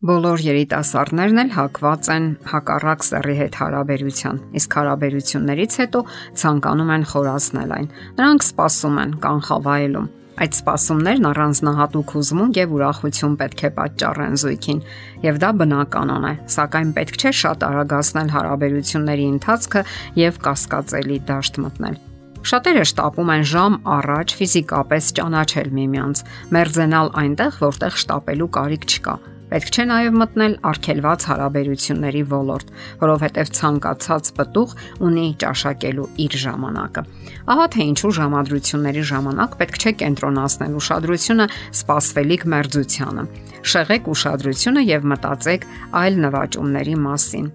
Բոլոր երիտասարդներն էլ հակված են հակառակ սեռի հետ հարաբերության, իսկ հարաբերություններից հետո ցանկանում են խորացնել այն։ Նրանք սպասում են կանխավայելում։ Այդ սպասումներն առանձնահատուկ հուզմունք եւ ուրախություն պետք է պատճառեն զույգին, եւ դա բնականon է, սակայն պետք չէ շատ արագացնել հարաբերությունների ընթացքը եւ կասկածելի դաշտ մտնել։ Շատերը շտապում են ժամ առաջ ֆիզիկապես ճանաչել միմյանց, մերձենալ այնտեղ, որտեղ շտապելու կարիք չկա Պետք չէ նաև մտնել արգելված հարաբերությունների ոլորտ, որովհետև ցանկացած պտուղ ունի ճաշակելու իր ժամանակը։ Ահա թե ինչու ժամադրությունների ժամանակ պետք չէ կենտրոնացնել ուշադրությունը սպասվելիք մերձությանը։ Շեղեք ուշադրությունը եւ մտածեք այլ նվաճումների մասին։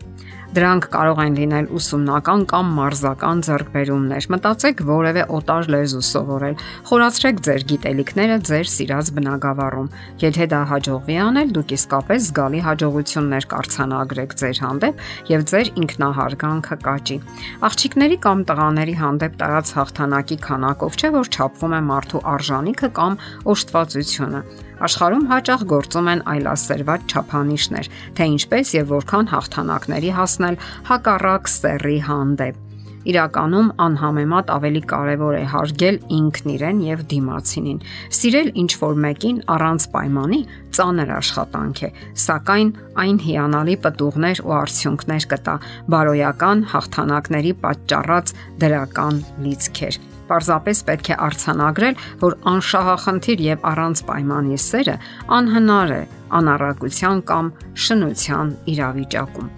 Դրանք կարող են լինել ուսումնական կամ մարզական ձեռքբերումներ։ Մտածեք որևէ օտար լեզու սովորել։ Խորացրեք ձեր գիտելիքները ձեր սիրած բնագավառում։ Եթե դա հաջողվի անել, դուք իսկապես զգալի հաջողություններ կարձանագրեք ձեր հանդեպ եւ ձեր ինքնահարգանքը կաճի։ Աղջիկների կամ տղաների հանդեպ տարած հաղթանակի քանակով չէ որ չափվում է մարդու արժանինքը կամ օժտվածությունը։ Աշխարհում հաճախ գործում են այլասերված չափանիշներ, թե ինչպես եւ որքան հաղթանակների հասնել հակառակ սեռի հանդեպ։ Իրականում անհամեմատ ավելի կարևոր է հարգել ինքն իրեն եւ դիմացինին։ Սիրել ինչ որ մեկին առանց պայմանի ծանր աշխատանք է, սակայն այն հիանալի պատուղներ ու արդյունքներ կտա բարոյական հաղթանակների պատճառած դրական լիցքեր։ Պարզապես պետք է արցանագրել, որ անշահախնդիր եւ առանց պայմանի սերը անհնար է անառակության կամ շնության իրավիճակում։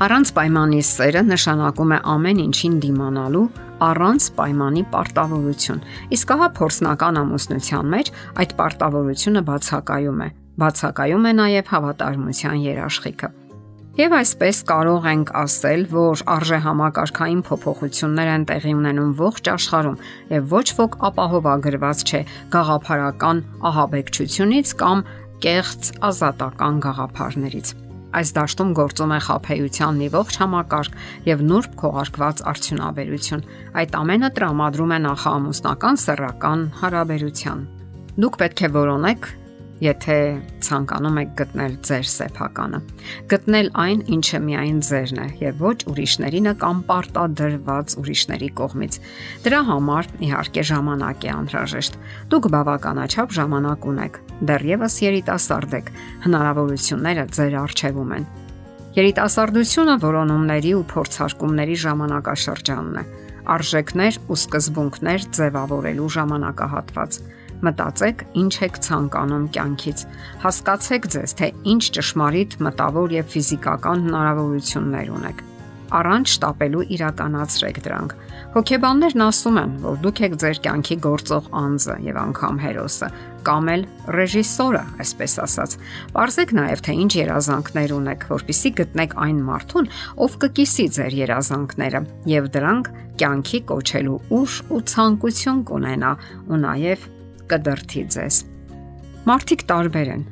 Առանց պայմանի սերը նշանակում է ամեն ինչին դիմանալու առանց պայմանի պարտավորություն։ Իսկ հա փորձնական ամուսնության մեջ այդ պարտավորությունը բացակայում է։ Բացակայում է նաև հավատարմության երաշխիքը։ Եվ այսպես կարող ենք ասել, որ արժե համակարգային փոփոխություններ են տեղի ունենում ողջ աշխարհում եւ ոչ ոք ապահովագրված չէ գաղափարական ահաբեկչությունից կամ կեղծ ազատական գաղափարներից։ Այս դաշտում գործում է խափեության մի ողջ համակարգ եւ նուրբ քողարկված արդյունաբերություն։ Այդ ամենը տրամադրում է նախամուսնական սեռական հարաբերության։ Դուք պետք է որոնեք եթե ցանկանում եք գտնել ձեր սեփականը։ Գտնել այն, ինչը միայն ձերն է եւ ոչ ուրիշներինը կամ պարտադրված ուրիշների կողմից։ Դրա համար իհարկե ժամանակ է անհրաժեշտ։ Դուք բավականաչափ ժամանակ ունեք։ Դեռևս երիտասարդ եք։ Հնարավորությունները ձեր առջևում են։ Երիտասարդությունը որոնումների ու փորձարկումների ժամանակաշրջանն է արժեքներ ու սկզբունքներ ձևավորելու ժամանակահատված։ Մտածեք, ինչ եք ցանկանում կյանքից։ Հասկացեք ձեզ, թե ինչ ճշմարիտ մտավոր եւ ֆիզիկական հնարավորություններ ունեք առանց շտապելու իրականացրեք դրանք։ Հոգեբաններն ասում են, որ դուք եք ձեր կյանքի գործող անձը եւ անգամ հերոսը, կամ էլ ռեժիսորը, այսպես ասած։ Պարզեք նաեւ թե ինչ երազանքներ ունեք, որpիսի գտնեք այն մարդուն, ով կկիսի ձեր երազանքները եւ դրանք կյանքի կոչելու ուժ ու ցանկություն կունենա ու նաեւ կդրթի ձեզ։ Մարդիկ տարբեր են։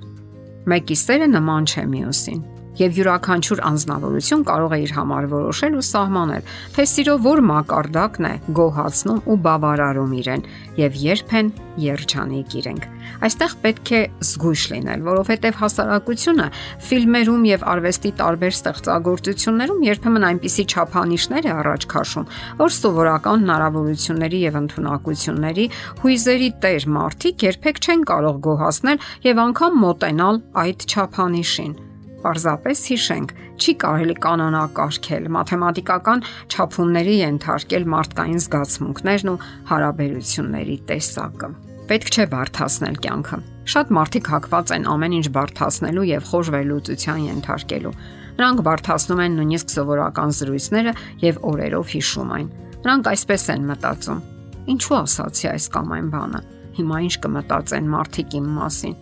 Մեկի սերը նման չէ մյուսին եւ յուրաքանչյուր անznավորություն կարող է իր համար որոշել ու սահմանել, թե սիրո որ մակարդակն է գոհացնում ու բավարարում իրեն եւ երբ են երջանիկ իրենք։ Այստեղ պետք է զգույշ լինել, որովհետեւ հասարակությունը ֆիլմերում եւ արվեստի տարբեր ստեղծագործություններում երբեմն այնպիսի չափանիշներ է առաջ քաշում, որ սովորական հնարավորությունների եւ ընտունակությունների հույզերի տեր մարդիկ երբեք չեն կարող գոհացնել եւ անգամ մոտենալ այդ չափանիշին Պարզապես հիշենք, չի կարելի կանոնակարգել, մաթեմատիկական չափումների ենթարկել մարդկային զգացմունքներն ու հարաբերությունների տեսակը։ Պետք չէ բարթացնել կյանքը։ Շատ մարդիկ հակված են ամեն ինչ բարթացնելու եւ խոր վերլուծության ենթարկելու։ Նրանք բարթացնում են նույնիսկ սովորական զրույցները եւ օրերով հիշում այն։ Նրանք այսպես են մտածում. Ինչու ասացի այս կամ այն բանը։ Հիմա ինչ կմտածեն մարդիկ իմ մասին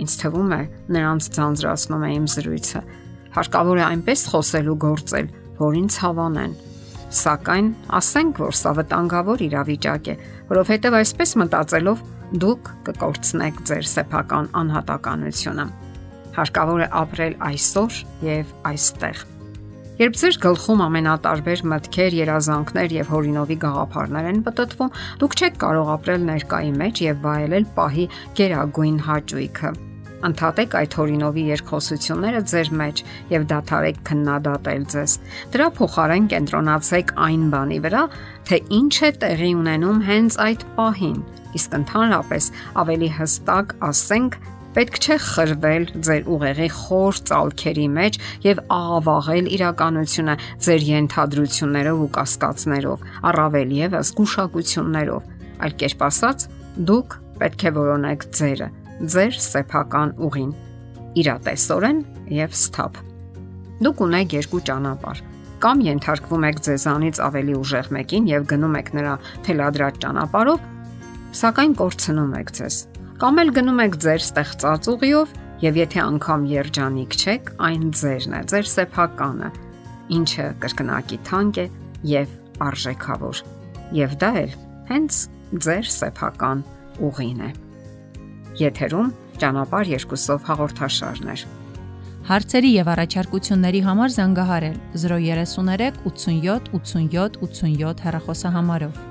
Ինձ թվում է, նրանց ձանձրացնում է իմ զրույցը։ Հարկավոր է այնպես խոսել ու գործել, որ ինձ հավանեն։ Սակայն ասենք, որ սա վտանգավոր իրավիճակ է, որովհետև այսպես մտածելով դուք կկորցնեք ձեր սեփական անհատականությունը։ Հարկավոր է ապրել այսօր եւ այստեղ։ Երբ ձեր գլխում ամենատարբեր մտքեր, երազանքներ եւ հորինովի գաղափարներ են պատտվում, դուք չեք կարող ապրել ներկայի մեջ եւ վայելել պահի գերագույն հաճույքը Ընթատեք այդ հորինովի երկխոսությունները ձեր մեջ եւ դադարեք քննադատել ձեզ։ Դրա փոխարեն կենտրոնացեք այն բանի վրա, թե ինչ է տեղի ունենում հենց այդ պահին։ Իսկ ընդհանրապես ավելի հստակ ասենք, պետք չէ խրվել ձեր ուղեղի խոր ցալքերի մեջ եւ աղավաղել իրականությունը ձեր յենթադրություններով ու կասկածներով, առավել եւս գուշակություններով։ Այլ կերպ ասած, դուք պետք է որոնեք ձերը ձեր սեփական ուղին՝ իրատեսորեն եւ սթափ։ Դուք ունեք երկու ճանապարհ։ Կամ ենթարկվում եք ձեզանից ավելի ուժեղ մեկին եւ գնում եք նրա թելադրած ճանապարհով, սակայն կորցնում եք ձեզ։ Կամ էլ գնում եք ձեր ստեղծած ուղիով եւ եթե անգամ երջանիկ չեք, այն ձերն է, ձեր սեփականը, ինչը կրկնակի թանկ է եւ արժեքավոր։ Եվ դա էլ հենց ձեր սեփական ուղին է։ Եթերում ճանապարհ երկուսով հաղորդաշարներ։ Հարցերի եւ առաջարկությունների համար զանգահարել 033 87 87 87 հեռախոսահամարով։